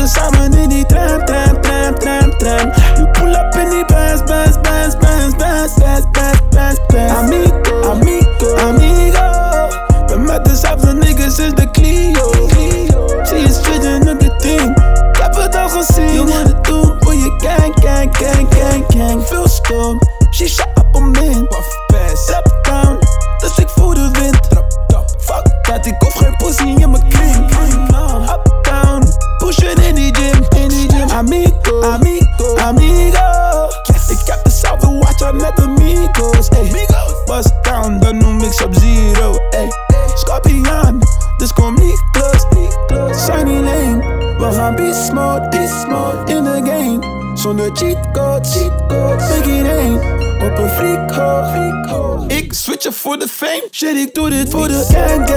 the my you can't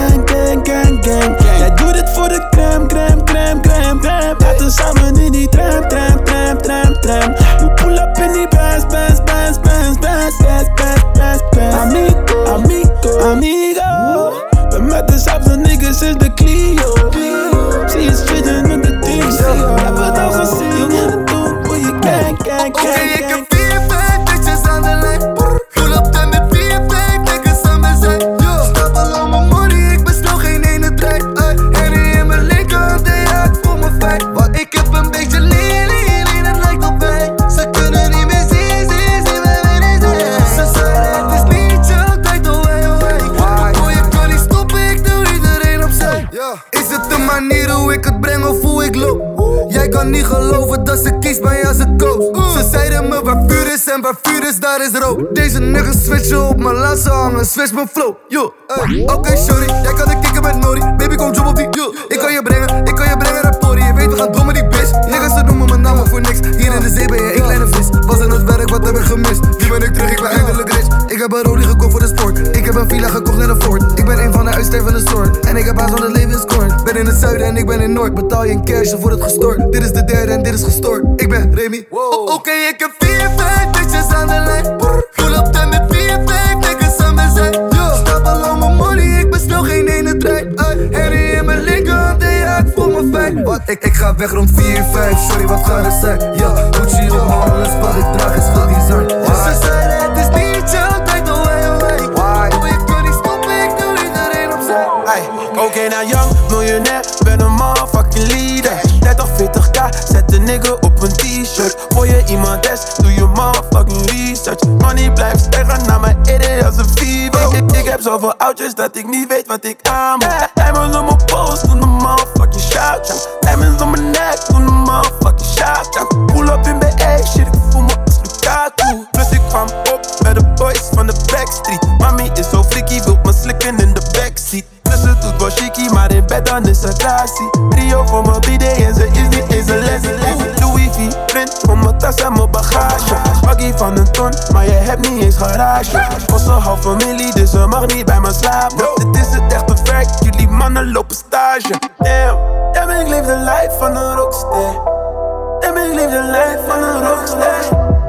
niggas switchen op mijn laatste hangen, switch mijn flow. Yo, hey. Oké, sorry, jij kan de kicken met Nori. Baby, kom drop op die. Yo, ik kan je brengen, ik kan je brengen naar Tori. Je weet, we gaan door met die bitch. Niggas, ze noemen mijn namen voor niks. Hier in de zee ben je een kleine vis. Was aan het werk, wat heb ik gemist? Nu ben ik terug, ik ben eindelijk rich. Ik heb een Rollie gekocht voor de sport. Ik heb een villa gekocht in de Ford. Ik ben een van de uitstervende soort. En ik heb haast van het leven is kort. Ben in het zuiden en ik ben in Noord. Betaal je in cash wordt het gestort. Dit is de derde en dit is gestoord. Ik ben Remy. O- Oké, ik heb vier, vijf bitches aan de lijn. Ik, ik ga weg rond 4, 5, sorry, wat gaat het zijn? Ja, Gucci op me, alles wat ik draag is veel design. Ze zeiden het is niet jouw tijd, oh hey, oh hey. Oh, je kan niet stoppen, ik doe iedereen opzij. Ay, Oké, nou young, miljonair, ben een motherfucking leader. 30, 40k, zet de nigga op een t-shirt. Voor je iemand is, doe je motherfucking research. Money blijft stijgen naar mijn idee als een fever. Ik, ik heb zoveel oudjes dat ik niet weet wat ik aan moet. Diamonds op mijn post, doen de shout Diamonds op mijn nek, doen de motherfucking shout Pull up in BA, shit, ik voel me als Lukaku. Plus ik kwam op met de boys van de backstreet. Mami is zo freaky, wil me slikken in de backseat. Dus ze doet wel chicky, maar in bed dan is ze classy Rio voor mijn BD en ze is niet eens een les Louis V, print voor mijn tas en mijn bagage Baggy van een ton, maar je hebt niet eens garage Onze half familie, dus ze mag niet bij me slapen stage Damn, damn ik leef de life van een rockster. Damn ik leef de life van een rockster.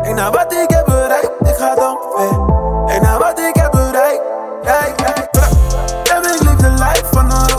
Kijk naar wat ik heb bereikt, ik ga dan ver. Kijk naar wat ik heb bereikt, kijk, kijk. Damn ik leef de life van een rockster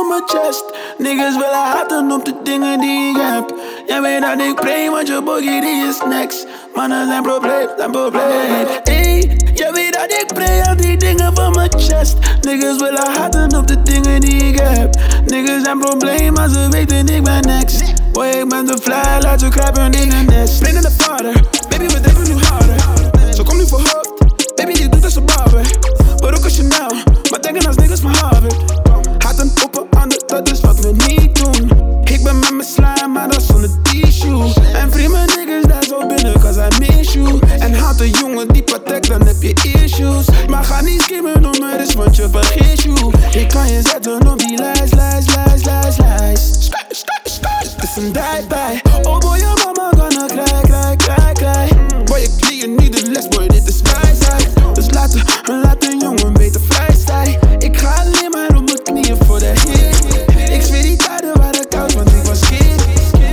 op mijn chest. Niggas willen haten op de dingen die ik heb. Jij weet dat ik pray, want je boogie die is next. Mannen zijn probleem, zijn probleem. Hey, jij weet dat ik pray, al die dingen van mijn chest. Niggas willen haten op de dingen die ik heb. Niggas zijn probleem, maar ze weten ik ben next. Boy, ik ben de fly, laat ze kruipen in een nest. Blind in de vader, baby, we driven nu harder. Zo kom nu voor hoofd, baby, die doet als een barber. Maar ook als Chanel, maar denken als niggas van Harvard. Haat een open ander, dat is wat we niet doen. Ik ben met mijn slime, maar dat zonder tissue. En vrienden niggas daar zo binnen, cause I miss you. En haat een jongen die patek, dan heb je issues. Maar ga niet skimmen door me, dus want je vergeet you. Ik kan je zetten op die lijst, lijst, lijst, lijst, lijst. Het is een die-bij. Oh boy, je mama gonna cry, cry, cry, cry. Boy, ik leer je niet de les, boy, dit is wijsheid. Dus laten, laat een jongen beter vrij zijn. Ik ga alleen maar voor de heer. Ik zweer die tijden waren koud, want ik was kind.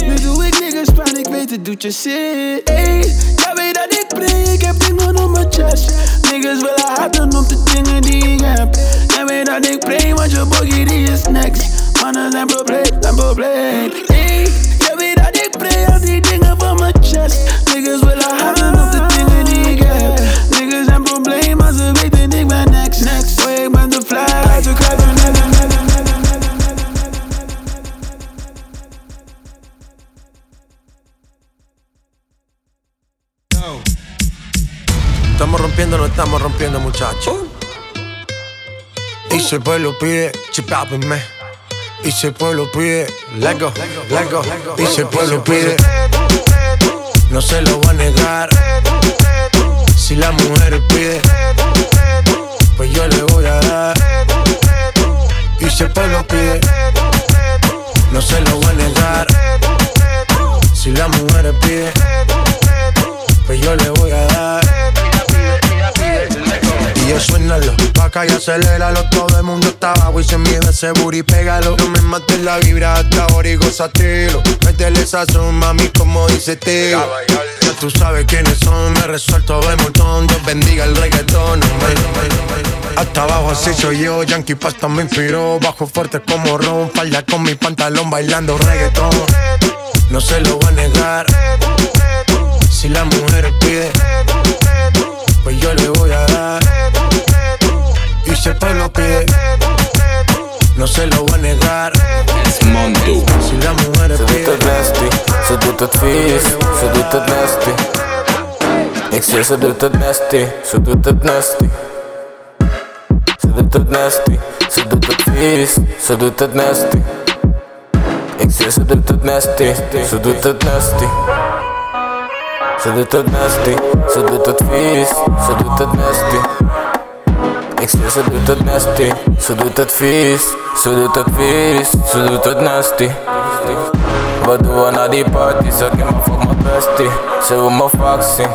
Nu doe ik niggas pijn, ik weet het doet je zeer. Hey, jij weet dat ik pray, ik heb dingen op mijn chest. Niggas willen haten op de dingen die ik heb. Jij weet dat ik pray, want je boogie die is next. Mannen zijn probleem, zijn probleem. Hey, rompiendo, muchachos. Y si el pueblo pide, chipápenme. Y si el pueblo pide, lego, lego. Y si el pueblo pide, no se lo voy a negar. Si la mujer pide, pues yo le voy a dar. Y si el pueblo pide, no se lo voy a negar. Si la mujer pide, pues yo le voy a dar. Suénalo, pa' acá y aceléralo. Todo el mundo está abajo y se mide ese booty, pégalo. No me mates la vibra hasta ahora y gozatelo Métele esa mami, como dice tío Ya tú sabes quiénes son, me resuelto de montón. Dios bendiga el reggaetón, hasta abajo así soy yo, Yankee Pasta me inspiró Bajo fuerte como Ron, falda con mi pantalón bailando reggaetón. No se lo voy a negar. Si la mujer pide Pues yo le voy a dar y si el pueblo pide, no se lo voy a negar. Mondo. Si la mujer Ze doet het pide, nasty, ze doet het vies, ze doet het nasty. Ik zeg ze doet het nasty, ze doet het nasty. Ze doet het nasty, ze doet het vies, ze doet het nasty. Ik zeg ze doet het nasty, ze Ik zeg ze doet het nasty, ze doet het vies, ze doet het vies, ze doet het nasty. Wat doen we na die party? Ze geeft me voor mijn bestie. Ze wil me vaak zien,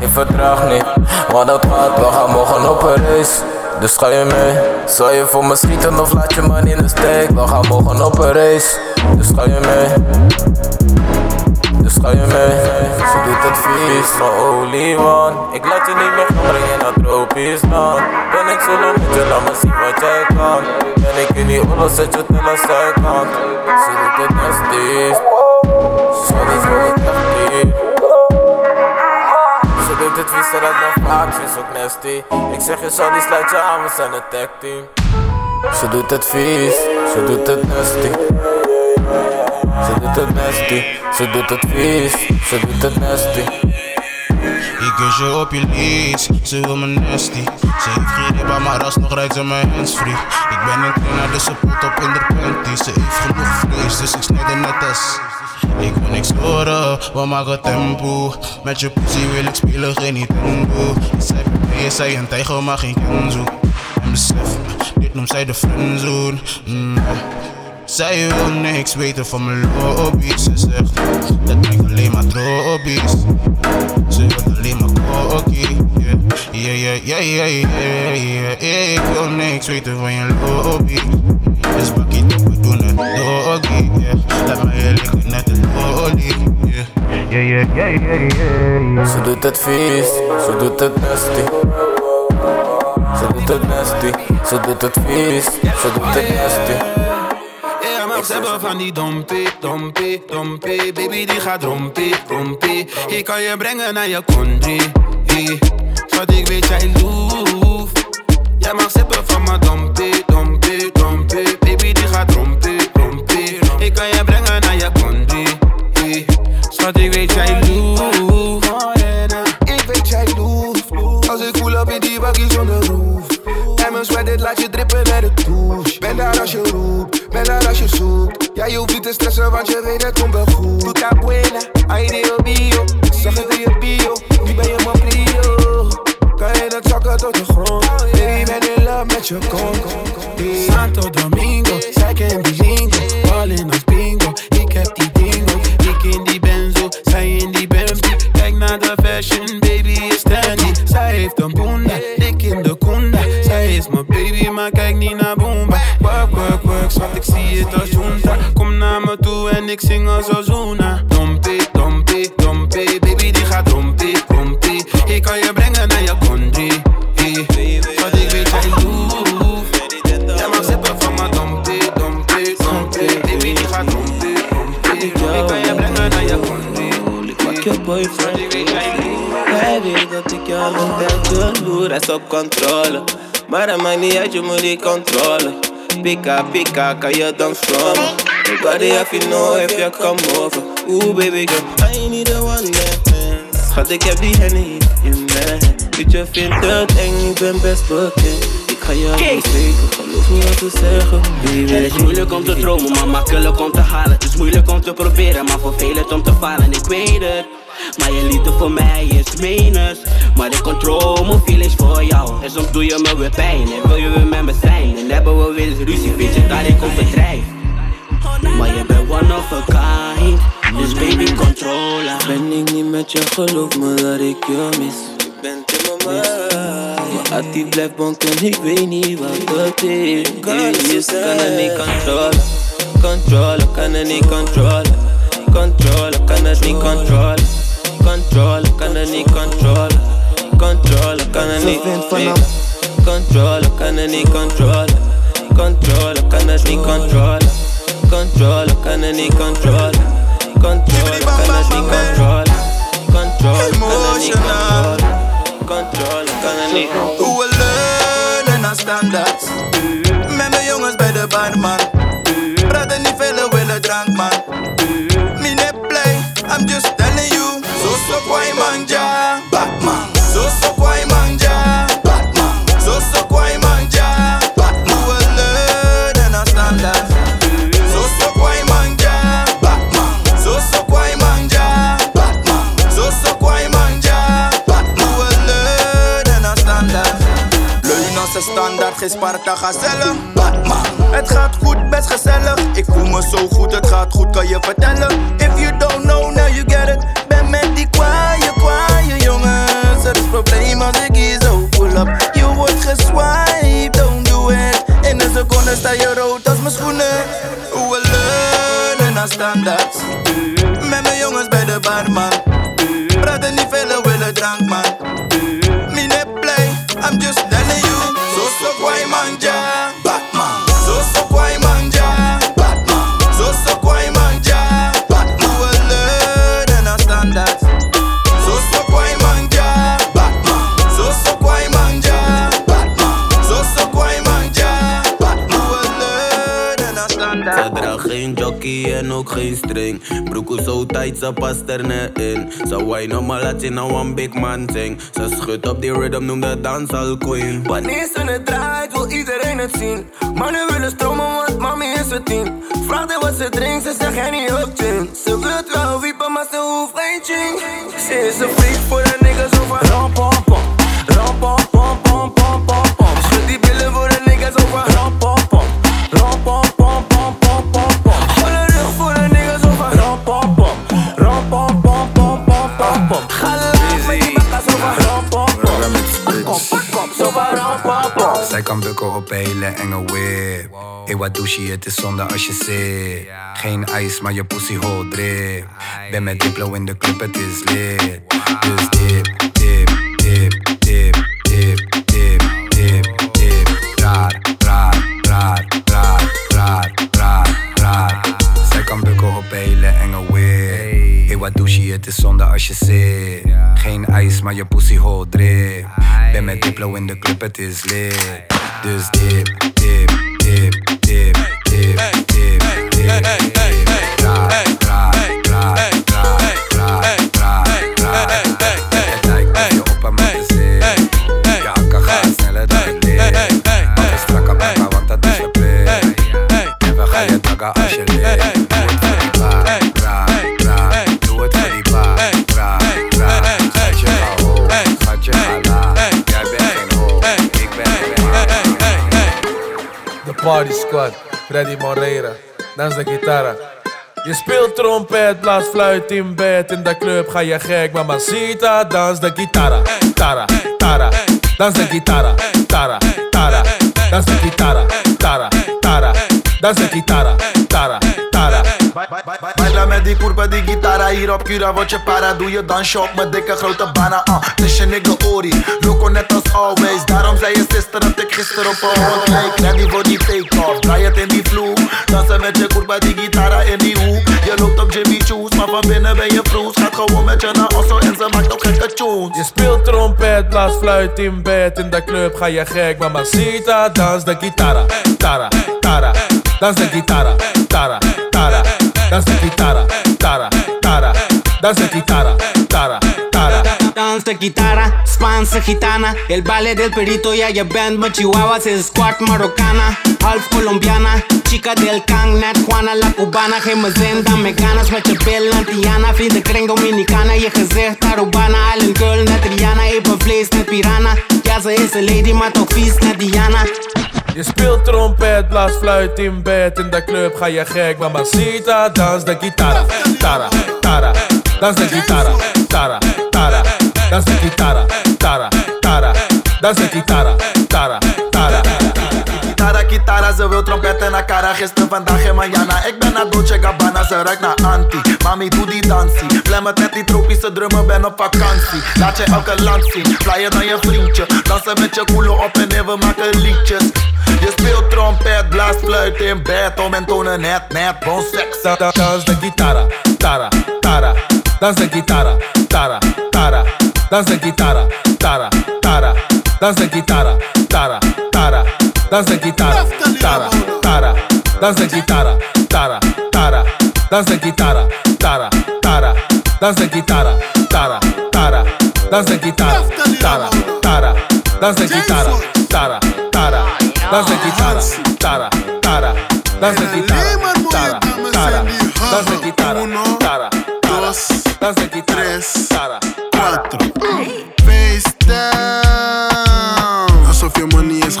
ik vertraag niet. Want dat gaat, we gaan morgen op een race. Dus ga je mee? Zal je voor me schieten of laat je me in de steek? We gaan morgen op een race. Dus ga je mee? Dus ga je mee? Ze doet het vies, van olie one Ik laat je niet meer brengen naar tropisch land. Ben ik solo met je, laat me zien wat jij kan. Ben ik in die oorlog, zet je aan zijkant Ze doet het nasty Sorry, ze doet het Ze doet het vies, ze laat me vaak, ze is ook nasty. Ik zeg je, sorry, sluit je aan, we zijn een tag team. Ze doet het vies, ze doet het nasty ze doet het nasty, ze doet het vies, ze doet het nasty. Ik kus je op je lies, ze wil me nasty. Ze heeft geen ribba, maar alsnog rijdt ze mijn handsfree Ik ben een trainer, dus ze put op in de panty. Ze heeft genoeg vlees, dus ik snijd er net als Ik wil niks horen, we maken tempo? Met je pussy wil ik spelen, geen Nintendo. Zij je zij een tijger, maar geen Kenzo. En besef, dit noemt zij de friendzone. Mm. Zij wil niks weten van mijn lobby's Ze zegt, dat ik alleen maar drobies Ze wil alleen maar kokkie Yeah, yeah, yeah, yeah, yeah, yeah, yeah Ik wil niks weten van je lobby Dus bakkie op, we doen het doggy yeah. Laat mij je liggen net een lolly yeah. Yeah, yeah, yeah, yeah, yeah, yeah. Ze doet het vies, ze doet het nasty. Ze doet het nasty, ze doet het vies, ze doet het nasty. Ze hebben van die dompie, dompie, dompie. Baby, die gaat rompie, rompie. Ik kan je brengen naar je country. Schat, ik weet jij loef. Jij mag sippen van mijn dompie, dompie, dompie. Baby, die gaat rompie, rompie. Ik kan je brengen naar je country. Schat, ik weet jij loef. Ja je hoeft niet te stressen want je weet het komt wel goed Puta buena, ay Dio bio zag het in je bio, nu ben je mijn prio Kan je dat zakken tot de grond oh. Baby ben in love met je kont Santo Domingo, zij kent die lingo. Ballin als bingo, ik heb die dingo. Ik in die benzo, zij in die Bentley. Kijk naar de fashion, baby is standy. Zij heeft een boenda, dik in de kunda. Zij is mijn baby, maar kijk niet naar Boomba. Work, work, work, schat, ik zie het als ik zing als Ozuna. Dompie, dompie, dompie, baby die gaat rompie. Ik kan je brengen naar je country. Schat, ik weet jij loeft. Jij mag sippen van mijn dompie, dompie, dompie. Baby die gaat rompie. Ik kan je brengen naar je country. Pak je boyfriend. Weet dat ik jou ben te loer, is op controle. Maar dat maakt niet uit, je moet die controle. Pika, pika, kan je dan stromen? Nobody if you know if you come over. Ooh, baby girl, I need a one night stand. Schat, ik heb die henny in mijn. Weet je vindt het eng, ik ben best bekend Ik ga je niet spreken, geloof wat te zeggen Het is moeilijk om te dromen, maar makkelijk om te halen. Het is moeilijk om te proberen, maar vervelend om te falen. Ik weet het maar je liefde voor mij is menens Maar ik control mijn feelings voor jou. En soms doe je me weer pijn en wil je weer met me zijn. En hebben we weer eens ruzie, weet je dat ik overdrijf Maar je bent one of a kind. Dus baby controller. Ben ik niet met je, geloof me dat ik je mis Ik ben te mama Maar als die blijft bonken, ik weet niet wat het is Kan het niet controleren Controleren, kan het niet controleren Controleren, kan het niet controleren Controleren, kan het niet controleren Controleren, kan het niet Controleren, kan het niet controleren Controleren, kan het niet controleren Controleren, kan het niet controleren Controleren, kan het niet controleren Controleren, kan het niet controleren Controleren, kan het niet Hoe we leunen naar standaards Met standaard, geen Sparta gazelle Batman. Het gaat goed, best gezellig. Ik voel me zo goed, het gaat goed, kan je vertellen. If you don't know, now you get it. Ben met die kwaaie, kwaaie jongens. Er is probleem als ik hier zo pull up. Je wordt geswiped, don't do it. In een seconde sta je rood als mijn schoenen. Hoe we leunen naar standaards Met mijn jongens bij de barman Praten niet veel, willen drank man. Mine play, I'm just telling you geen string. Broek is zo tight, ze past er net in. Ze wine maar laat je nou een big man zing. Ze schudt op die rhythm, noem de dans al queen. Wanneer ze het draait, wil iedereen het zien. Mannen willen stromen, want mami is het team. Vraag haar wat ze drinkt, ze zegt jij niet ook gin. Ze wil wel wiepen, maar ze hoeft geen ching. Ze is een freak voor de niggas over ram pom pom. Ram pom pom pom pom pom pom. Schud die billen voor de niggas over ram pom Zij kan bukken op hele enge whip. Hey, wat douche, het is zonde als je zit. Geen ijs, maar je pussy hol drip. Ben met Diplo in de club, het is lit. Dus dip, dip, dip, dip, dip, dip, dip, dip. Raar, raar, raar, raar, raar, raar, raar. Zij kan bukken op hele enge whip. Hey, wat douche, het is zonde als je zit. Geen ijs, maar je pussy hol drip. Ben met Diplo in de club, het is lit. Dus dip, dip, dip, dip, dip, dip, dip, dip. Raar, raar, Party Squad, Freddy Moreira, dans de gitara. Je speelt trompet, blaas fluit in bed. In de club ga je gek, mamacita, dans de gitara. Tara, tara, dans de gitara. Tara, tara, dans de gitara. Tara, tara, dans de gitara. Tara, tara. Baila met die kurba, die gitara hier op Cura Word je para, doe je dansje op mijn dikke grote bana uh. Is je nigga Ori, loco net als always. Daarom zei je sister dat ik gisteren op een hond leek. Ready voor die take-off, draai het in die vloer Dansen met je kurba, die gitara in die hoek. Je loopt op Jimmy Choo's, maar van binnen ben je vroes. Gaat gewoon met je naar Osso en ze maakt ook gekke tunes. Je speelt trompet, blaas fluit in bed. In de club ga je gek, mamacita, dans de gitara. Tara, tara, dans de gitara. tara, tara, danse quitara, tara, tara, danse quitara, tara, tara. dance Danse quitara, spanse gitana, el baile del perito y allá band machihuahuas, es squat marocana, half colombiana, chica del can, Nat Juana, la cubana, gemas dame ganas, machapel, antiana, fin de creen dominicana, y ejercer tarubana, Allen Girl, Natriana, April Flace, Nat Pirana, ya se es lady, matofis, Nat Diana. Je speelt trompet, blaas fluit in bed. In de club ga je gek, mamacita, dans de guitarra. Tara, tara, dans de guitarra. Tara, tara, dans de guitarra. Tara, tara, dans de guitarra. Tara, tara. Gitara, gitara, ze wil trompetten na cara Gisteren, vandaag en manjana Ik ben naar Dolce Gabbana, ze ruikt naar anti Mami, doe die dansie. Blem het met die tropische drummen, ben op vakantie. Laat je elke land zien, flyer dan je vriendje. Dansen met je koelen op en neer, we maken liedjes. Je speelt trompet, blaast fluit in bed. Om en tonen net, net, bon seks Da- da- Dans de guitarra. Tara, tara, dans de guitarra. Tara, tara, dans de guitarra. Tara, tara, dans de guitarra. Tara, tara, dans de guitarra. Tara, tara, dans de guitarra. Tara, tara, dans de guitarra. Tara, tara, dans de guitarra. Tara, tara, dans de guitarra. Tara, tara, dans de guitarra. Tara, tara, dans de guitarra. Tara, tara, dans de guitarra. Tara, tara, dans de guitarra. Tara, tara, dans de guitarra. Tara, tara. Face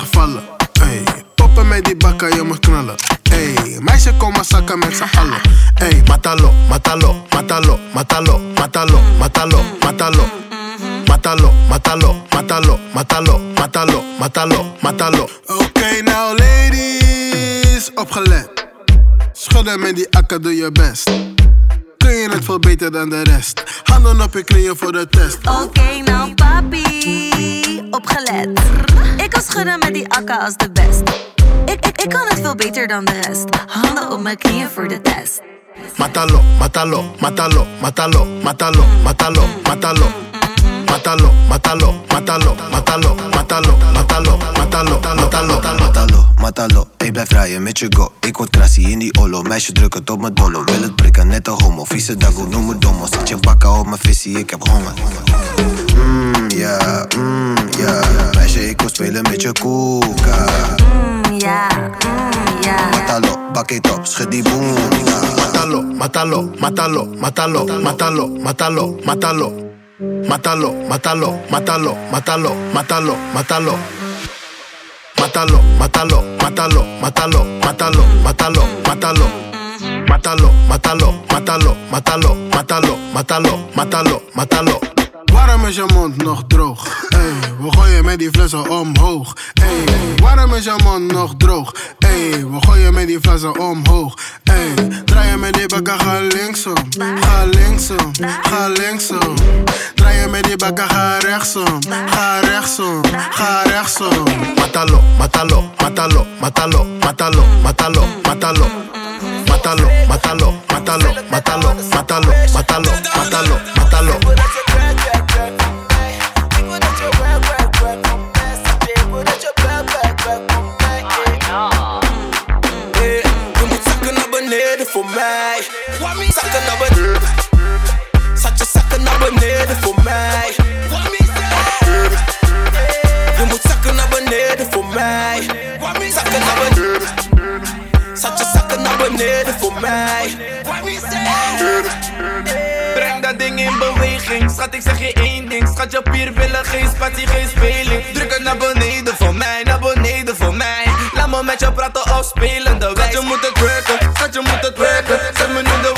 gevallen. Ey, poppen met die bakken, je moet knallen. Ey, meisje kom maar zakken met z'n allen. Ey, matalo, matalo, matalo, matalo, matalo, matalo, matalo. Matalo, matalo, matalo, matalo, matalo, matalo, matalo. Oké, nou ladies, opgelet. Schudden met die akka, doe je best. Kun je het veel beter dan de rest? Handen op je knieën voor de test. Oké, nou papi, opgelet. Ik kan schudden met die akka als de best. Ik, ik, ik kan het veel beter dan de rest. Handen op mijn knieën voor de test. Matalo, matalo, matalo, matalo, matalo, matalo, matalo. Matalo, matalo, matalo, matalo, matalo, matalo, matalo, matalo, Matalo, matalo, ik blijf rijden met je go. Ik word krassie in die olo, meisje druk het op mijn dollo. Wil het prikken, net een homo, vieze dago, noem me domo. Zet je bakken op mijn visie, ik heb honger. Mmm, ja, mmm, ja. Meisje, ik wil spelen met je koeka. Mm, ja, mm, ja. Matalo, bak het op, schud die boom. Matalo, matalo, matalo, matalo, matalo, matalo, matalo. Matalo, matalo, matalo, matalo, matalo, matalo. Matalo, matalo, matalo, matalo, matalo, matalo, matalo. Matalo, matalo, matalo, matalo, matalo, matalo, matalo, matalo. Waarom is je mond nog droog? Ey, we gooien met die flessen omhoog. Ey, waarom is je mond nog droog? Ey, we gooien met die flessen omhoog. Ey, draai met die bakken, ga linksom. Ga linksom, ga linksom. Draai met die bakken, ga rechtsom. Ga rechtsom, ga rechtsom. Matalo, matalo, matalo, matalo, matalo, matalo, matalo. Matalo, matalo, matalo, matalo, matalo, matalo, matalo, matalo. Beneden voor mij. Breng dat ding in beweging. Schat, ik zeg je één ding. Schat, je pier willen geen spatie, geen speling. Druk het naar voor mij, naar beneden voor mij. Laat me met je praten of spelen wijs. Je moet het werken, schat, je moet het werken. Zeg me nu de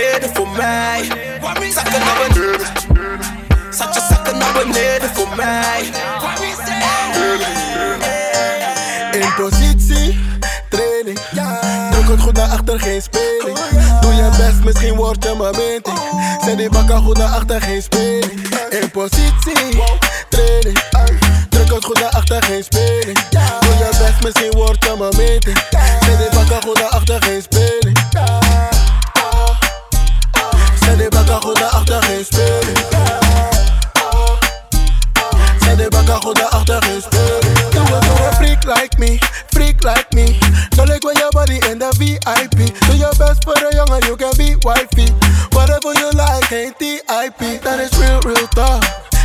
zakken naar beneden voor mij. Zakken naar beneden. Zat je zakken naar beneden voor mij. In positie, training. Druk het goed naar achter, geen speling. Doe je best, misschien word je mijn meting. Zet die bakken goed naar achter, geen speling. In positie, training. Druk het goed naar achter, geen speling. Doe je best, misschien word je mijn meting. Zet die bakken goed naar achter, geen speling. debaka roda harter respect Ça debaka roda harter respect You was a freak like me, freak like me. Don't like when your body in the VIP Do your best for the young and you can be wifey. Whatever you like ain't TIP That is real, real talk.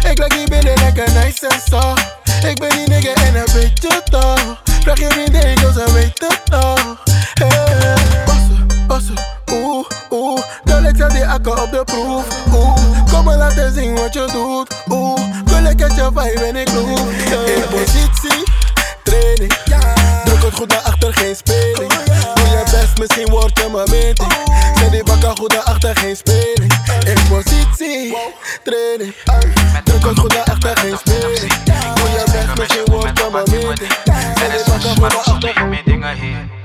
Ik like die binnen lekker nice en soft. Ik ben die nigga en dat weet je toch Vraag je vriendin, cause ze weten toch. Hey, passen, passen. Oeh, oeh. Girl, ik zet die akker op de proef, oeh. Kom maar laten zien wat je doet, oeh. Girl, ik heb je vibe en ik loop. In positie, training. Druk het goed naar achter, geen speling. Doe je best, misschien word je mijn meeting. Zet die bakken goed naar achter, geen speling. In positie, training. Druk het goed naar achter, geen speling. Doe je best, misschien word je mijn meeting. Zet die bakken goed naar achter.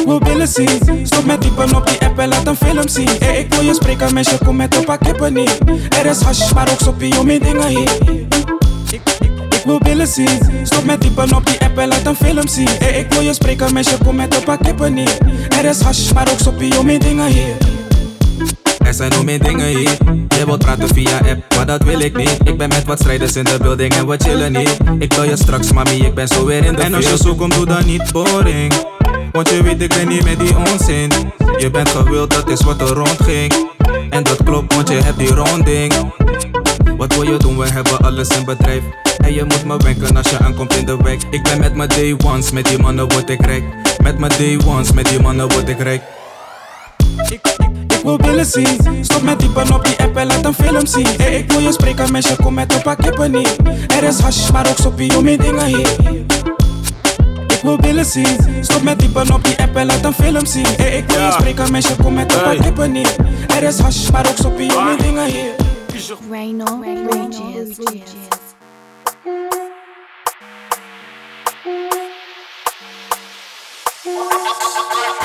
Ik wil billen zien, stop met diepen op die app en laat een film zien. Hey, ik wil je spreken, meisje, kom met een paar kippen niet. Er is hash, maar ook soppie om mijn dingen hier. Ik, wil billen zien, stop met diepen op die app en laat een film zien. Hey, ik wil je spreken, meisje, kom met een paar kippen niet. Er is hash, maar ook soppie om mijn dingen hier. Er zijn nog meer dingen hier. Je wilt praten via app, maar dat wil ik niet. Ik ben met wat strijders in de building en we chillen niet. Ik bel je straks, mami, ik ben zo weer in de En als je zo komt, doe dan niet boring. Want je weet, ik ben niet met die onzin. Je bent gewild, dat is wat er rondging. En dat klopt, want je hebt die ronding. Wat wil je doen? We hebben alles in bedrijf. En je moet me wenken als je aankomt in de wijk. Ik ben met mijn day ones, met die mannen word ik rijk. Met mijn day ones, met die mannen word ik rijk. Ik wil billen zien, stop met diepen op die app en laat een film zien. Hey, ik wil je spreken, meisje, kom met een paar kippen niet. Er is hash, maar ook soppie om mijn dingen hier. Ik wil billen zien, stop met diepen op die app en laat een film zien. Hey, ik wil je spreken, meisje, kom met een paar kippen niet. Er is hash, maar ook soppie om mijn dingen hier. Rhino Rages.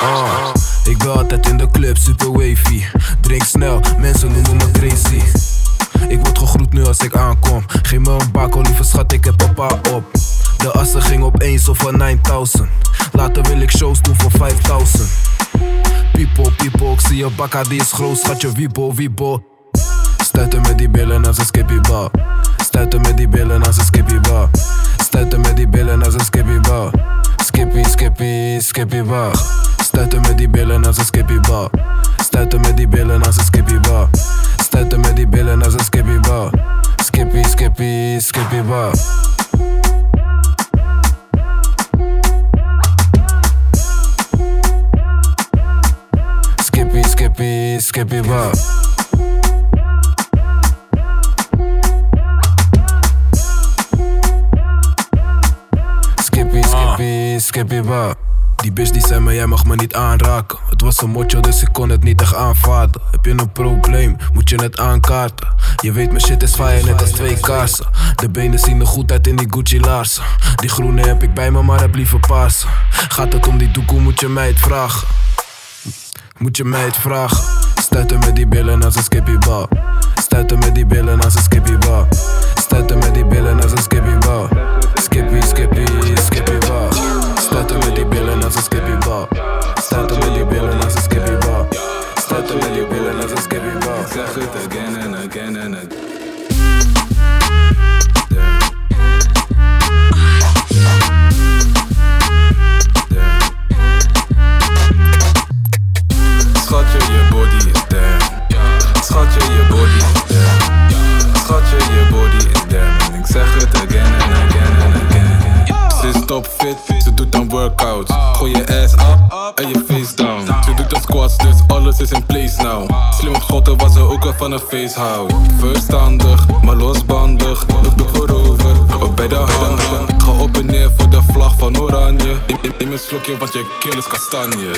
Ah, ik ben altijd in de club, super wavy. Drink snel, mensen noemen me Tracy. Ik word gegroet nu als ik aankom. Geef me een bak, oh lieve schat, ik heb papa op. De assen ging opeens over 9000. Later wil ik shows doen voor 5000. People, people, ik zie je bakka, die is groot, schatje, wiebo, wiebo. Stuiten met die billen als een skippy bar. Stuiten met die billen als een skippy bar. Stuiten met die billen als een skippy bar. Skippy, skippy, skippy bar. Stuiten met die billen als een skippy bar. Stuiten met die billen als een skippy bar. Stuiten met die billen als een skippy bar. Skippy, skippy, skippy bar. Skippy, skippy, skippy bar. Skippy, skippy, skippy bar. Die bitch die zei me, jij mag me niet aanraken. Het was een motjo, dus ik kon het niet echt aanvaarden. Heb je een probleem, moet je het aankaarten. Je weet, mijn shit is fire, net als twee kaarsen. De benen zien er goed uit in die Gucci laarzen. Die groene heb ik bij me, maar heb liever paarse. Gaat het om die doekoe, moet je mij het vragen. Moet je mij het vragen. Stuiten met die billen als een skippy bar. Stuiten met die billen als een skippy bar. Stuiten met die billen als een skippy bar. Skippy, skippy, skippy bar. Stuiten met die billen als een skippy bar. Stuiten met die billen als een skippy bar. Stuiten met die billen als een skippy bar. Face houdt. Verstandig, maar losbandig. Ik voorover, op bij de hand. Ga op en neer voor de vlag van oranje. Neem- Neem een slokje, want je keel is kastanje.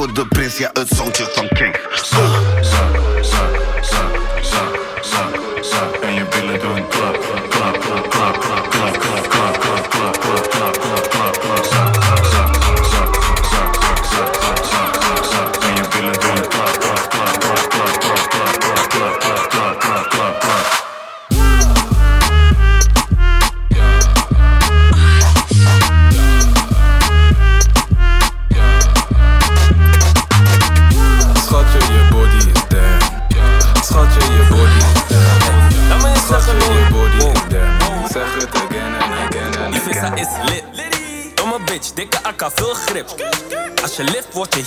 for the prince, a het zoontje van King. So.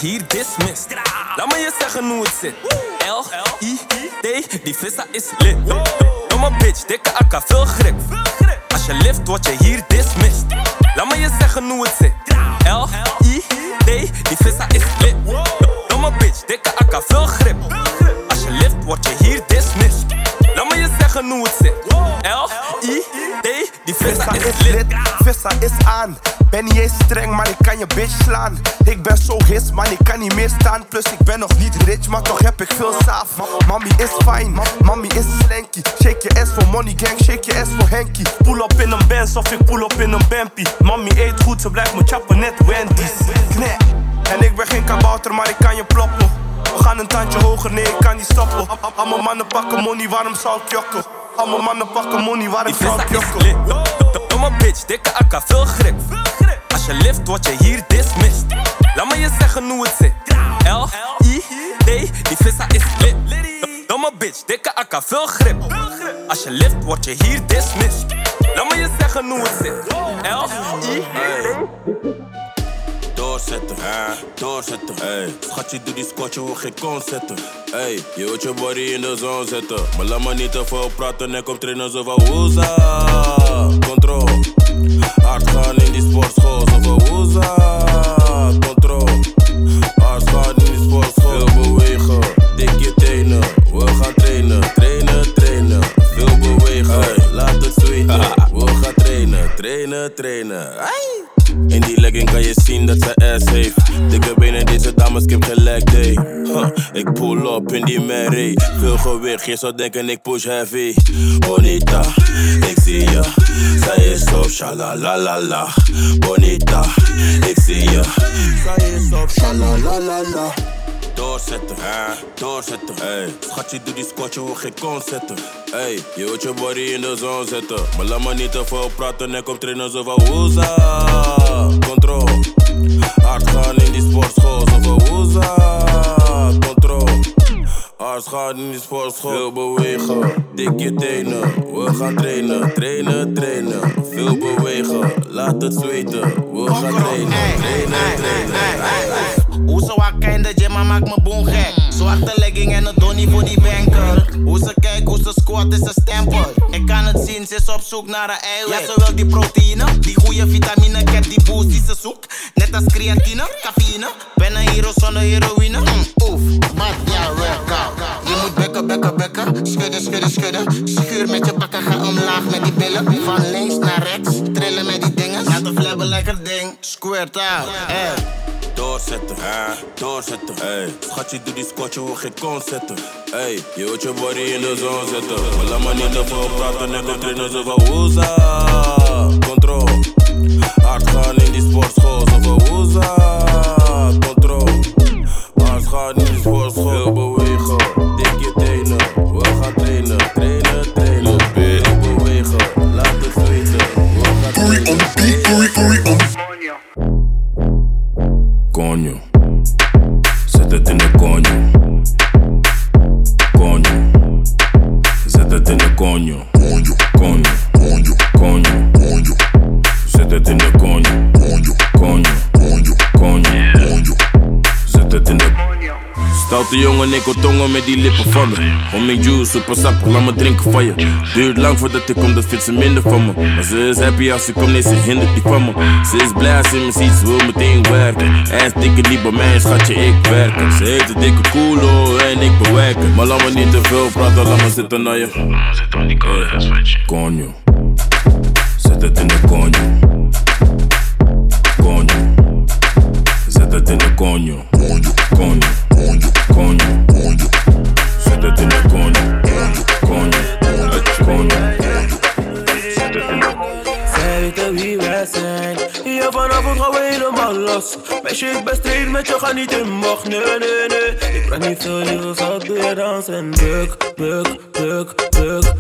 Hier dismissed. Laat me je zeggen hoe het zit. L, I, D, die vissa is lit. Domme bitch, dikke akka, veel grip. Als je lift, word je hier je bitch slaan. Ik ben zo his, man, ik kan niet meer staan. Plus ik ben nog niet rich, maar toch heb ik veel saaf. Mami is fijn, mami is slanky. Shake je ass voor money gang, shake je ass voor Henky. Pull op in een Benz of ik pull op in een Bempie. Mami eet goed, ze blijft me chappen net Wendy's. Knek. En ik ben geen kabouter, maar ik kan je ploppen. We gaan een tandje hoger, nee, ik kan niet stoppen. Allemaal mannen pakken money, waarom zou ik jokken? Allemaal mannen pakken money, waarom zou ik jokken? Domme bitch, dikke akka, veel grip. Als je lift, word je hier dismissed. Laat me je zeggen hoe het zit. L, I, D, die vissa is lit. Domme bitch, dikke akka, veel grip. Als je lift, word je hier dismissed. Laat me je zeggen hoe het zit. L, I, Doorzetten, doorzetten. Hey. Schatje, doe die scotje, hoe geen kon zetten. Hey, je wilt je body in de zon zetten. Maar laat me niet te veel praten en kom trainen zo van woeza. Control. Hard gaan in die sportschool, In die legging kan je zien dat ze ass heeft. Dikke benen, deze dames, ik heb gelijk day. Ik pull up in die Mary. Veel gewicht, je zou denken ik push heavy. Bonita, ik zie je. Zij is op shalalalala. Bonita, ik zie je. Zij is op shalalalala. Doorzetten, doorzetten. Hey. Schatje, doe die squatje, hoe geen kon zetten. Hey, je wilt je body in de zon zetten. Maar laat me niet te veel praten en kom trainen zo van woeza. Control. Hard gaan in die sportschool, zo van woeza. Control. Hard gaan in die sportschool. Veel bewegen, dik je tenen. We gaan trainen, trainen, trainen. Veel bewegen, laat het zweten. We gaan trainen, trainen, trainen. Hoe ze in de gym, maar maakt me gek. Zwarte legging en een donnie voor die banker. Hoe ze kijkt, hoe ze squat is een stempel. Ik kan het zien, ze is op zoek naar een eiwit. Ja, ze wil die proteïne, die goede vitamine. Ik heb die boost die ze zoekt. Net als creatine, cafeïne. Ben een hero zonder heroïne. Mm, oef, wat ja, workout. Je moet bekken, bekken, bekken. Schudden, schudden, schudden. Schuur met je bakken, ga omlaag met die billen. Van links naar rechts, trillen met die dingen. Laat de flabben lekker ding. Squirt out. Doorzetten, doorzetten. Hey. Schatje, doe die squatje, hoe geen kon zetten. Hey, je wilt je body in de zon zetten. Maar laat me niet te veel praten en kom trainen zo van woeza. Control. Hard gaan in die sportschool, zo van woeza. Jongen, ik wil tongen met die lippen van me. Homie juice, super sappig, laat me drinken van je. Duurt lang voordat ik kom, dat vindt ze minder van me. Maar ze is happy als ze komt, nee, ze hindert die van me. Ze is blij als ze me ziet, ze wil meteen werken. Ass dikke niet bij mij, schatje, ik werken. Ze heeft een dikke koelo en ik bewerken. Maar laat me niet te veel praten, laat me zitten naar je. Laat me zitten aan die koude coño. Zet het in de coño. Coño, zet het in de Konjo, konjo, konjo. Konjo, konjo, konjo. Zet het in de Zij wie wij zijn. Ja, vanavond gaan we helemaal los. Meisje, ik ben straight met je, ga niet in bocht. Nee, nee, nee. Ik praat niet veel, je buk. Doe je dansen. Buk, buk, buk, buk.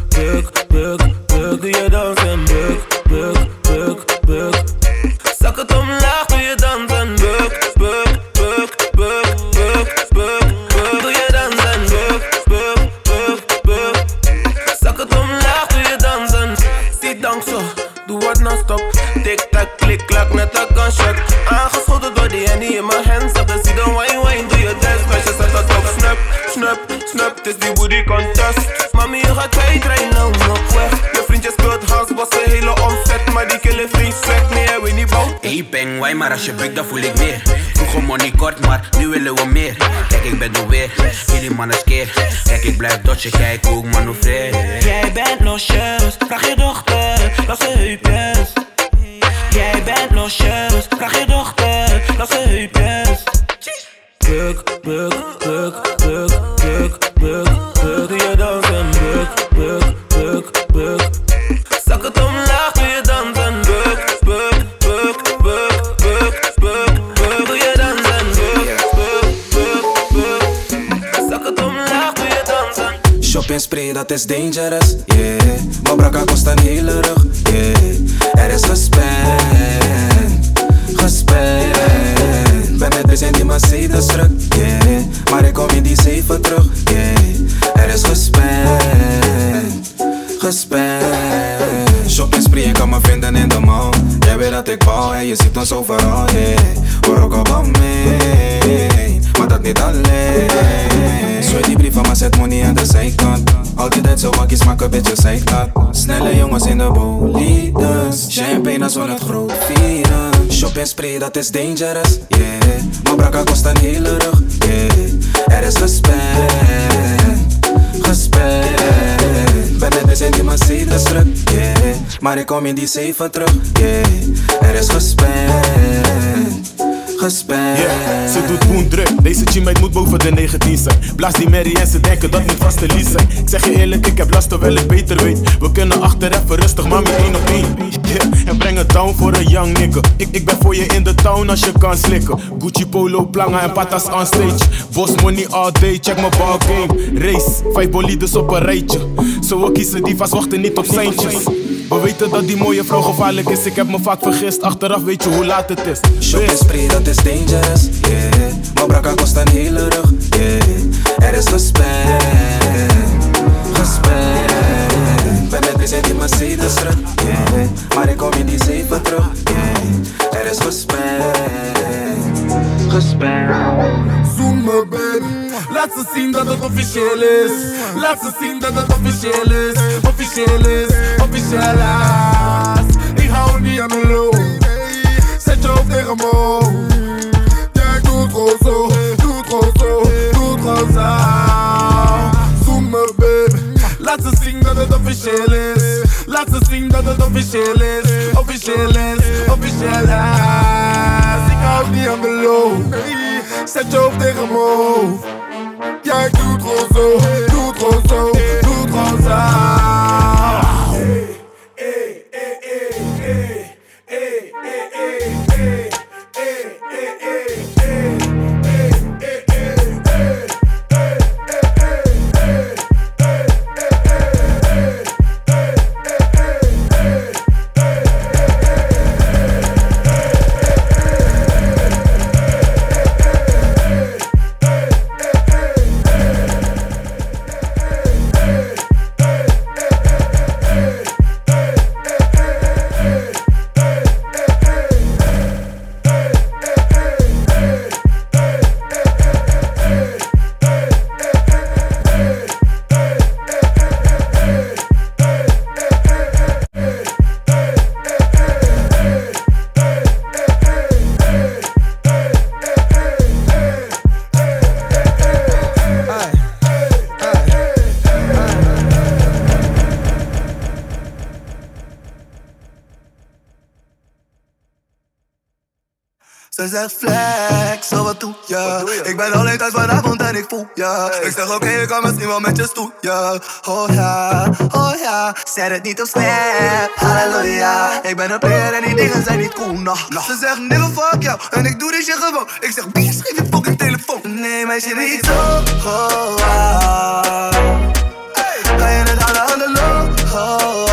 Gunshot. Aangeschoten door die handy in mijn hands. Zag de zie dan wine, wine, doe je dance. Meisje zet dat op, snap, snap, snap. Het is die booty contest. Mami, je gaat kwijt, nou nog weg. Je vriendje speelt was een hele omzet. Maar die killen vriend swag, nee, hij weet niet bouw. Hey bang, why maar als je bukt dan voel ik meer Vroeger money kort, maar nu willen we meer Kijk ik ben er weer, jullie mannen skeer Kijk ik blijf dodgen, kijk hoe ik manoeuvreer Jij bent losjes, vraag je dochter, laat ze heupjes. Jij bent losjes, vraag je dochter, laat ze heupjes. Buk, buk, buk, buk, buk, buk, buk. Doe je dansen, buk, buk, buk, buk. Zak het omlaag, doe je dansen. Buk, buk, buk, buk, buk, buk, buk. Doe je dansen, buk, buk, buk, buk. Zak het omlaag, doe je dansen. Shopping spray, dat is dangerous, yeah Maar brakka kost een hele rug, ons overal, yeah. Hoor ook op maar dat niet alleen. Zwaai die brieven, maar zet money aan de zijkant. Altijd zo wakkies, maak een beetje zijkant Snelle jongens in de bolides. Champagne als we het groot vieren Shopping spray, dat is dangerous, yeah. Maar brakka kost een hele rug, yeah. Er is gespend, gespend Ben net eens in die Mercedes druk, yeah. Maar ik kom in die zeven terug, yeah Er is Yeah, ze doet boen druk. Deze teammate moet boven de 19 zijn. Blaas die Mary en ze denken dat moet vaste lies zijn. Ik zeg je eerlijk, ik heb last terwijl ik beter weet. We kunnen achter even rustig, mami één op één. Yeah, en breng het down voor een young nigga. Ik, ik ben voor je in de town als je kan slikken. Gucci polo, planga en patas on stage. Boss money all day, check mijn ball game. Race, vijf bolides op een rijtje. Zo we kiezen die vast wachten niet op seintjes. We weten dat die mooie vrouw gevaarlijk is. Ik heb me vaak vergist, achteraf weet je hoe laat het is. Dat is dangerous, yeah. Maar brakka kost een hele rug, yeah. Er is gespend, gespend Ben net eens in Mercedes terug, yeah. Maar ik kom in die zeven terug, yeah. Er is gespend, gespend Zoom me baby. Laat ze zien dat het officieel is. Laat ze zien dat het officieel is. Officieel is, officieel is. Ik hou niet aan je hoofd tegen me. Jij doet gewoon zo, doet gewoon zo, doet gewoon zo. Zoom me baby. Laat ze zien dat het officieel is. Laat ze zien dat het officieel is. Officieel is, officieel is. Ik hou niet aan de Zet je hoofd tegen me hoofd. Jij doet gewoon zo, doet gewoon zo, doet gewoon zo zegt flex, zo wat doe je? Ik ben alleen thuis vanavond en ik voel je. Ik zeg oké, okay, ik kan misschien wel met je stoeien. Oh ja, oh ja, zet het niet op snap. Halleluja, ik ben een player en die dingen zijn niet cool, nacht. Ze zeggen never fuck jou en ik doe dit je gewoon. Ik zeg wie geef je fucking telefoon. Nee, meisje, niet zo. Oh, hey. Ga je het halen aan de Oh.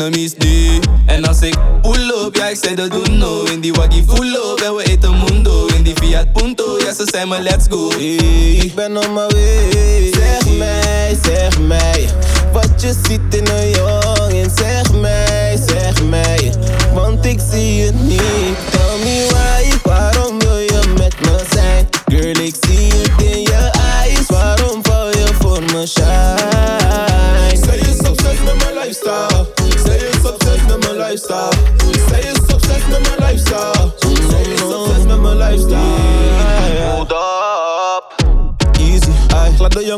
enemies deep.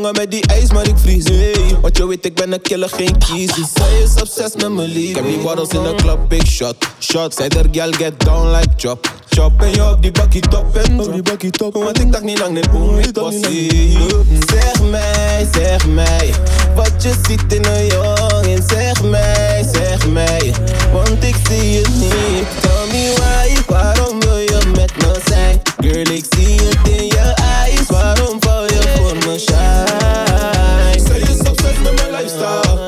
Wat met die ijs, maar ik vries. Hey, want je weet, ik ben een killer, geen kiezie. Zij is obsessed met mijn liefde. Ik heb die in de club, big shot, shot. Zij der gal, get down like chop, chop. En je op die bakkie top en op die bakkie top. Want ik dacht niet lang, nee, boom, ik passie. Zeg mij, zeg mij, wat je ziet in een jongen. Zeg mij, zeg mij, want ik zie het niet. Tell me why, waarom wil je met me zijn? Girl, ik zie het in je eyes, waarom I'ma shine. Say it's obsessed with my lifestyle.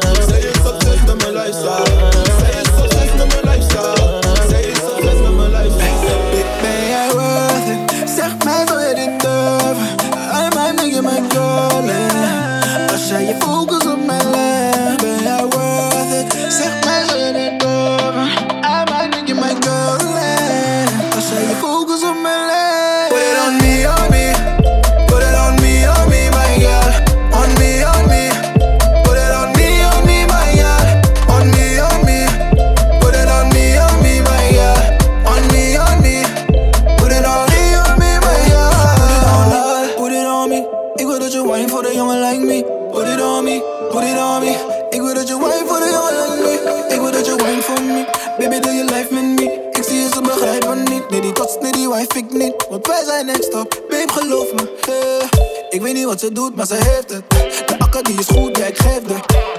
ze doet, maar ze heeft het. De akker die is goed, ja ik geef.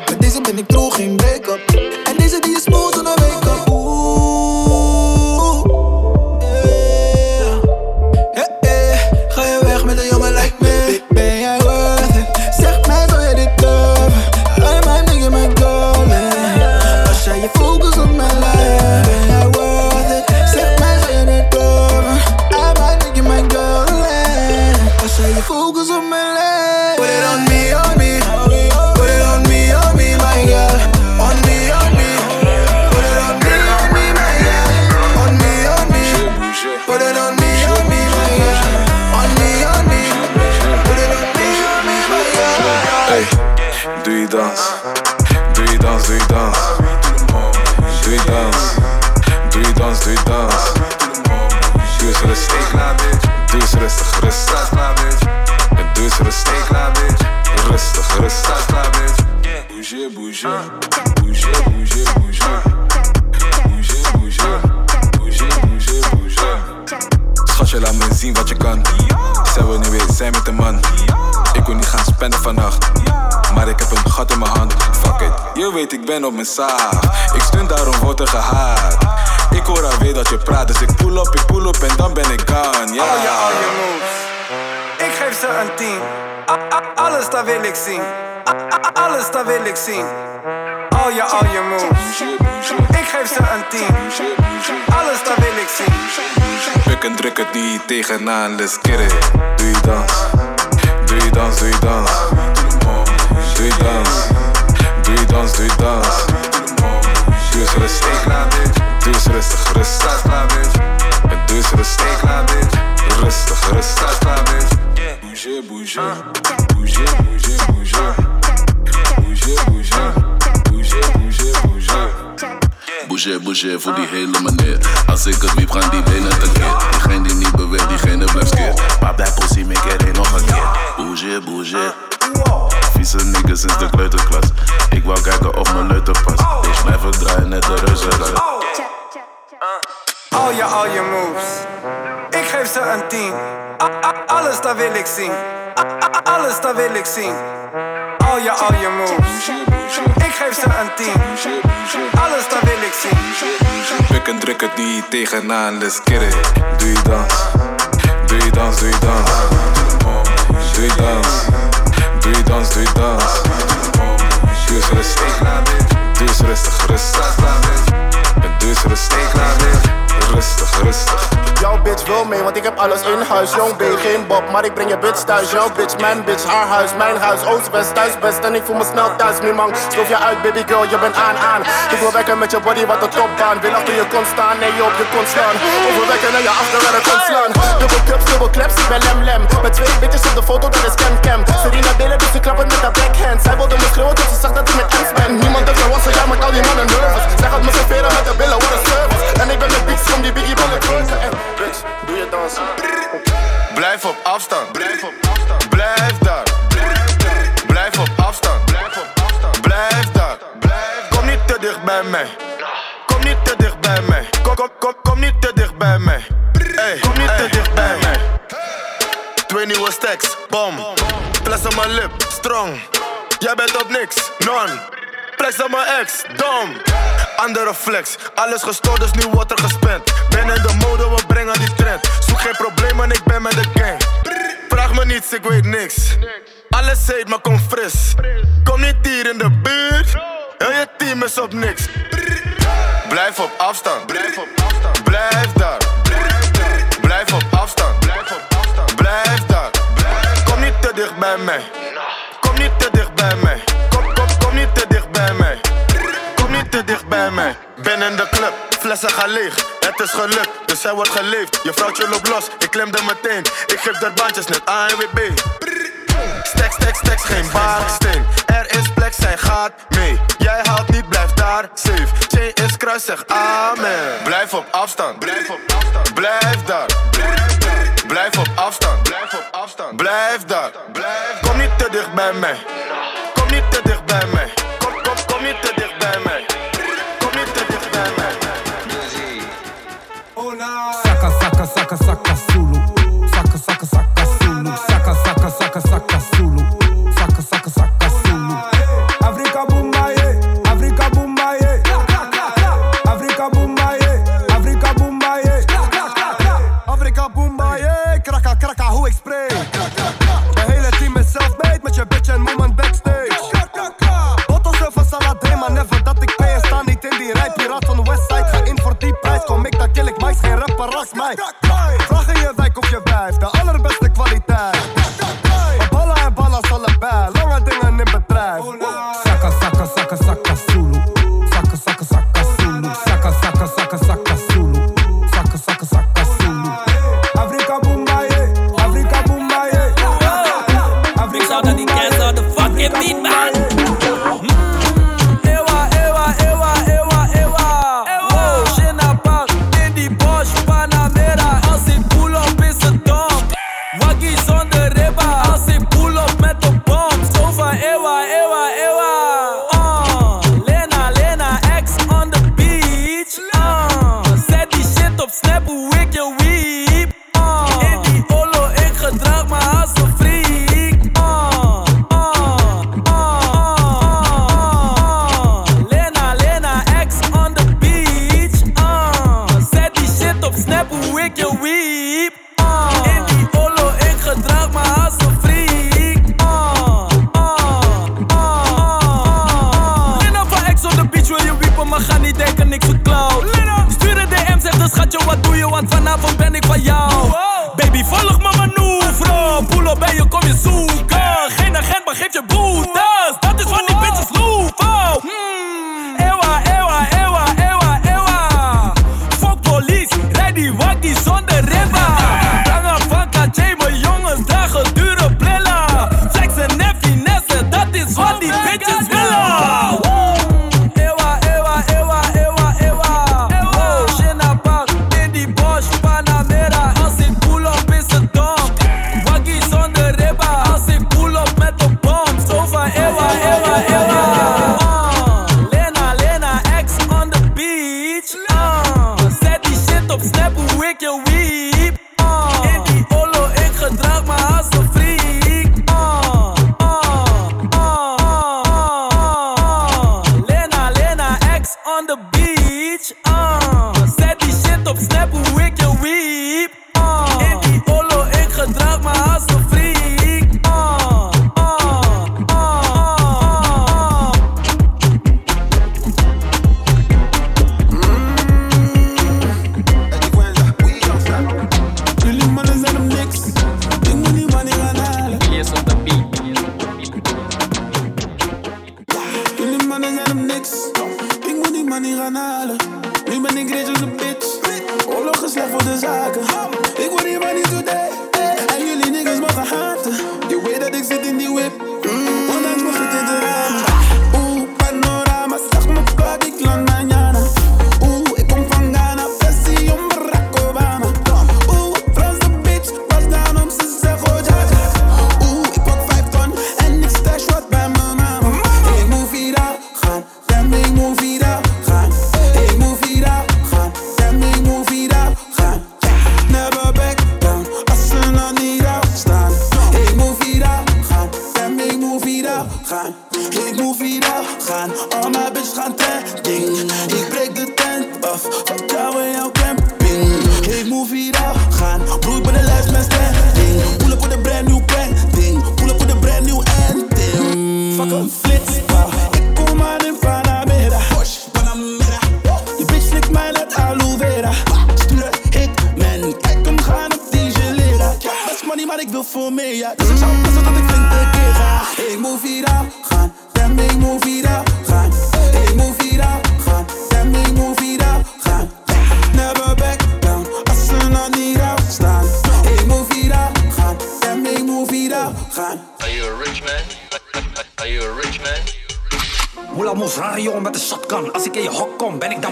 Met deze ben ik droog, in break-up. En deze die is moe, zo'n wake-up. Oeh, yeah. hey. Ga je weg met een jongen like weet ik. Ik stun daarom wordt er gehaat. Ik hoor alweer dat je praat, dus ik pull op, ik pull op en dan ben ik gone. Ja. Al je, al je moves. Ik geef ze een tien. A- a- Alles dat wil ik zien. Alles dat wil ik zien. Al je, al je moves. Ik geef ze een tien. Alles dat wil ik zien. Pik en druk het niet tegenaan, let's get it. Doe je dans, doe je dans, doe je dans. Doe je dans, dans, doe je dans. Doe eens rustig, doe eens rustig, rustig. En doe eens rustig, rustig, rustig. Bouger, bouger, bouger, bouger, bouger. Bouger, bouger, bouger, bouger, bouger. Bouger, bouger voor die hele meneer. Als ik het wiep, gaan die benen tekeer. Diegene die niet beweegt, diegene blijft skeer. Maar bij possie, make één nog een keer. Bouger, bouger. Vieze niggas sinds de kleuterklas. Ik wou kijken of mijn leuter past. Ik blijf het draaien, net de reuzenrad. Al je, al je moves. Ik geef ze een tien. A- a- Alles dat wil ik zien. Alles dat wil ik zien. Al je, al je moves. Ik geef ze een tien. Alles dat wil ik zien. Pik en druk het niet tegenaan, let's get it. Doe je dans, doe je dans, doe je dans. Doe je dans, je dans, doe dans. Doe eens rustig, doe eens rustig, rustig. Doe eens rustig, rustig, rustig. Jouw bitch wil mee, want ik heb alles in huis. Jong B, geen Bob, maar ik breng je bitch thuis. Jouw bitch, mijn bitch, haar huis, mijn huis. Oost-West, thuis best en ik voel me snel thuis. Nu man, stoof je uit, baby girl, je bent aan, aan. Ik wil wekken met je body, wat de topbaan. Wil achter je kon staan, nee, je op je kon staan. Overwekken en je achter waar ik kon slaan. Dubbel cups, dubbel claps, ik ben lem lem. Met twee bitches op de foto, dat is cam cam. Serena delen, dus ze klappen met haar backhand. Zij wilde me schreeuwen tot ze zag dat ik met Ems ben. Niemand heeft me wassen, jij maakt al die mannen nervous. Zij gaat me serveren met de billen, what a service. En ik ben met beats om die biggie te En doe je dansen. Blijf op afstand. Blijf op afstand. Blijf daar. Blijf op afstand. Blijf op afstand. Blijf daar. Kom niet te dicht bij mij. Kom niet te dicht bij mij. Kom, kom, kom, kom niet te dicht bij mij. Hey, kom niet te dicht bij mij. Twee nieuwe stacks, bom. Plus op mijn lip, strong. Jij bent op niks, non. Op mijn ex, dom. Andere flex, alles gestoord, dus nu wordt er gespend. Ben in de mode, we brengen die trend. Zoek geen problemen, ik ben met de gang. Vraag me niets, ik weet niks. Alles heet, maar kom fris. Kom niet hier in de buurt. Heel je team is op niks. Blijf op afstand. Blijf op afstand. Blijf daar. Blijf op afstand. Blijf op afstand. Blijf daar. Kom niet te dicht bij mij. Kom niet te dicht bij mij. In de club, flessen gaan leeg. Het is gelukt, dus zij wordt geleefd. Je vrouwtje loopt los, ik klemde meteen. Ik geef de bandjes net ANWB. Stacks, stacks, stacks, geen baaksteen. Er is plek, zij gaat mee. Jij haalt niet, blijf daar safe. Chain is kruis, zeg amen. Blijf op afstand. Blijf op afstand. Blijf daar. Blijf op afstand. Blijf op afstand. Blijf daar. Kom niet te dicht bij mij. Kom niet te dicht bij mij. Saka saka Zulu. Saka saka saka Zulu. Saka saka saka saka Zulu.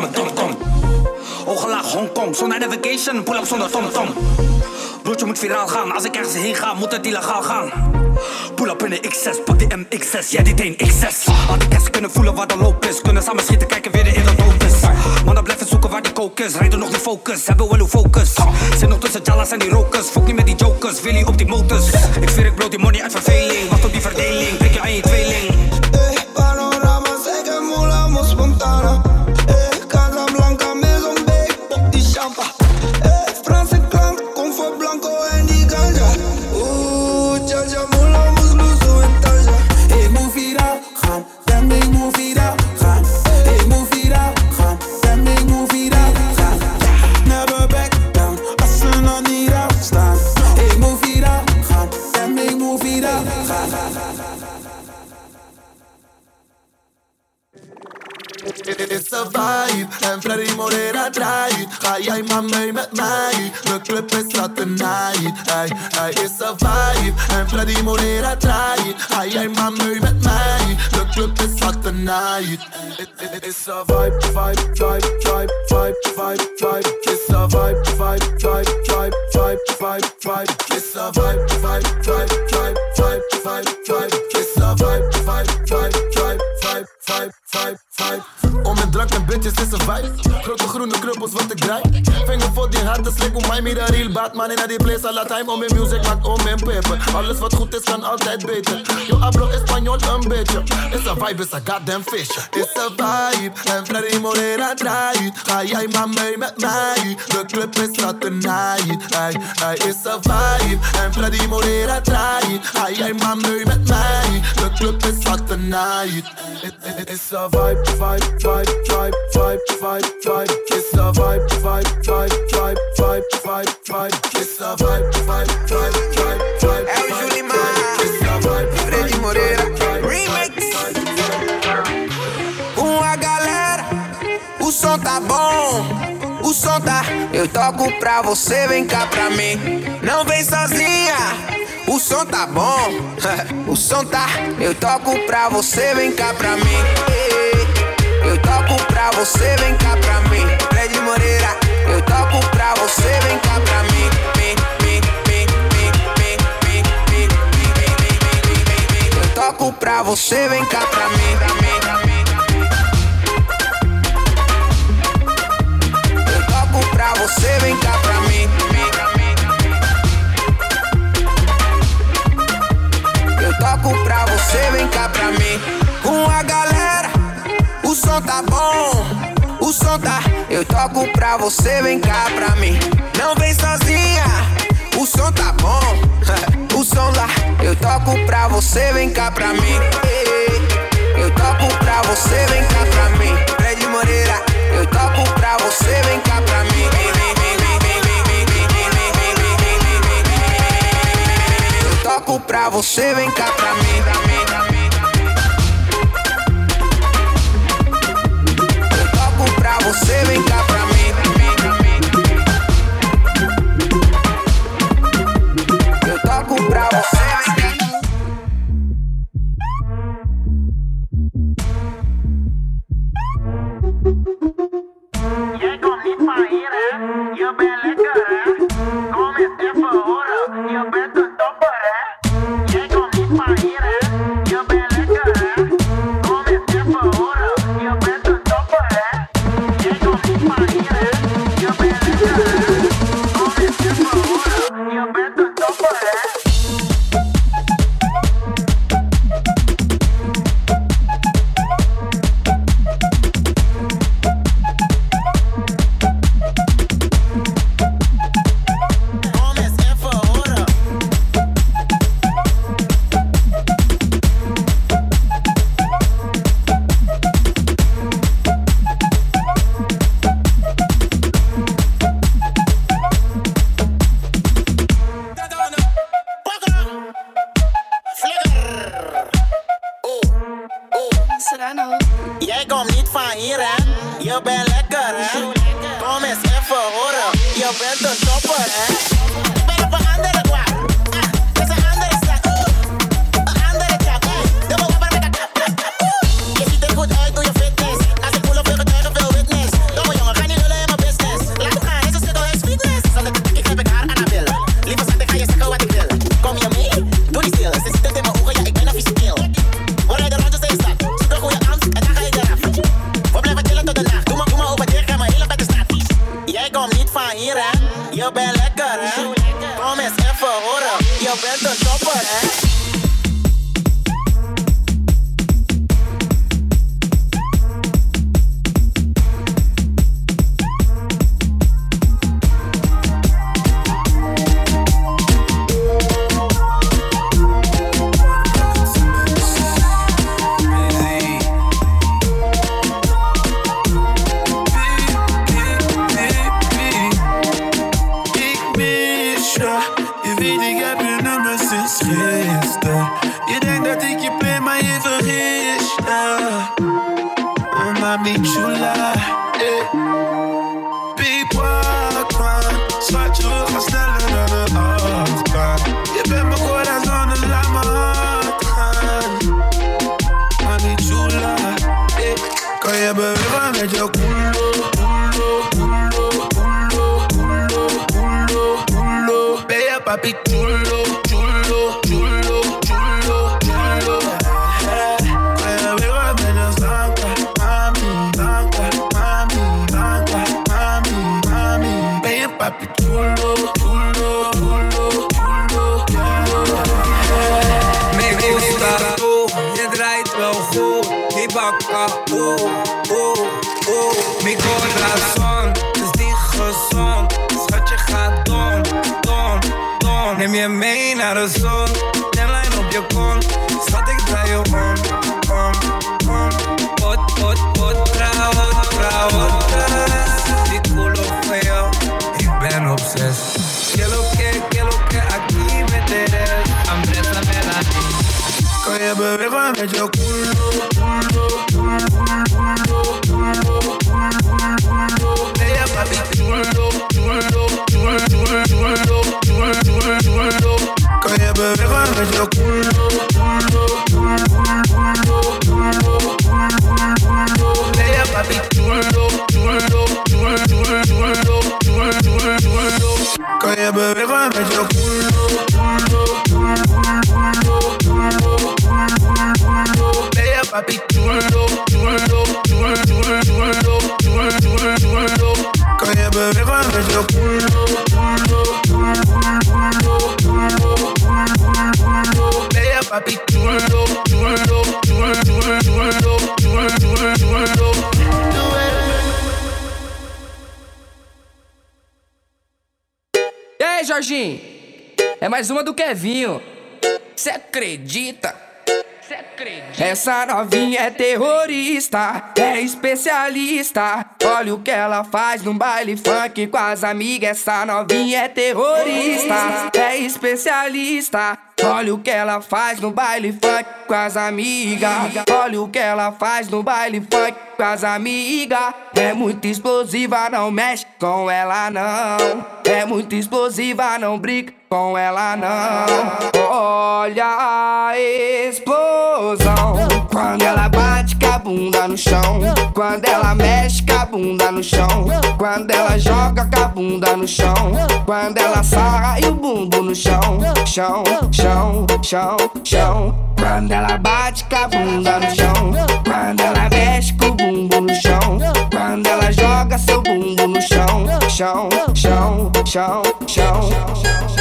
tom tom tom. Hongkong, zonder navigation, pull up zonder tom tom. Broertje moet viraal gaan, als ik ergens heen ga, moet het illegaal gaan. Pull up in de X6, pak die MX6, jij die Dane X6. Had die eens kunnen voelen waar de loop is, kunnen samen schieten, kijken weer de in de dood is. Mannen blijven zoeken waar die coke rijden nog de focus, hebben wel uw focus. Zit nog tussen Jalas en die rokers, fok niet met die jokers, Willy op die motors. Ik zweer ik bloot die money uit verveling, wacht op die verdeling, denk je aan je tweeling. Ga jij maar mee met mij? De club is latte night. Hey, hey, is een vibe en Freddy Morera draait. Ga jij maar mee met mij? De club is latte night. It is a vibe, vibe, vibe, vibe, vibe, vibe, vibe. It's a vibe, vibe, vibe, vibe, vibe, vibe, vibe. It's a vibe, en bitches is een vibe. Grote groene kruppels wat ik draai. Vinger voor die harde slik om mij meer real Batman in die place all the time. Om mijn music maakt om mijn paper. Alles wat goed is kan altijd beter. Yo hablo español een beetje. Is een vibe, is een goddamn fish. Is een vibe en Freddy Morera draait. Ga jij maar mee met mij? De club is latte night. Hey, hey, is een vibe en Freddy Morera draait. Ga jij maar mee met mij? De club is latte night. It, it, it is a vibe, vibe, vibe, vibe, vibe, vibe, vibe. It's a vibe, vibe, vibe, vibe, vibe, vibe, vibe. It's a vibe, vibe, vibe, vibe, vibe. É o Julimar, Freddy Moreira, remix. Com a galera, o som tá bom, o som tá. Eu toco pra você, vem cá pra mim. Não vem sozinha, o som tá bom, o som tá. Eu toco pra você, vem cá pra mim. Eu toco pra você, vem cá pra mim. Fred Moreira, eu toco pra você, vem cá pra mim. Vem, vem, vem, vem, vem, vem, vem, vem, vem, vem, vem. Eu toco pra você, vem cá pra mim. pra mim, pra mim. Eu toco pra você, vem cá pra mim. Eu toco pra você, vem cá pra mim som tá bom, o som tá. Eu toco pra você, vem cá pra mim. Não vem sozinha, o som tá bom, o som lá. Eu toco pra você, vem cá pra mim. Eu toco pra você, vem cá pra mim. Fred Moreira, eu toco pra você, vem cá pra mim. Eu toco pra você, vem cá pra mim. Pra mim. Você, vem cá medio culo, culo, culo, culo, culo, culo, Ella papi chulo, chulo, chulo, chulo, chulo, chulo, chulo, Que ella bebe con medio culo, culo, culo, culo, culo, Ella papi chulo. Papi chulo, chulo, chulo, chulo, chulo, chulo, chulo. Kan je bewegen met je culo, culo, culo, culo, culo. Ben je papi chulo, chulo, chulo, chulo, chulo, chulo, chulo. E aí, Jorginho? É mais uma do Kevinho. Cê acredita? Cê acredita? Essa novinha é terrorista, é especialista. Olha o que ela faz no baile funk com as amigas. Essa novinha é terrorista, é especialista. Olha o que ela faz no baile funk com as amigas. Olha o que ela faz no baile funk com as amigas. É muito explosiva, não mexe com ela não. É muito explosiva, não brinca com ela não. Olha a explosão. Quando ela bate com a bunda no chão. Quando ela mexe com a bunda no chão. Quando ela joga com a bunda no chão. Quando ela sarra e o bumbum no chão. Chão, chão, chão, chão. Quando ela bate com a bunda no chão. Quando ela mexe com o bumbum no chão. Quando ela joga seu bumbum no chão. Chão, chão, chão, chão.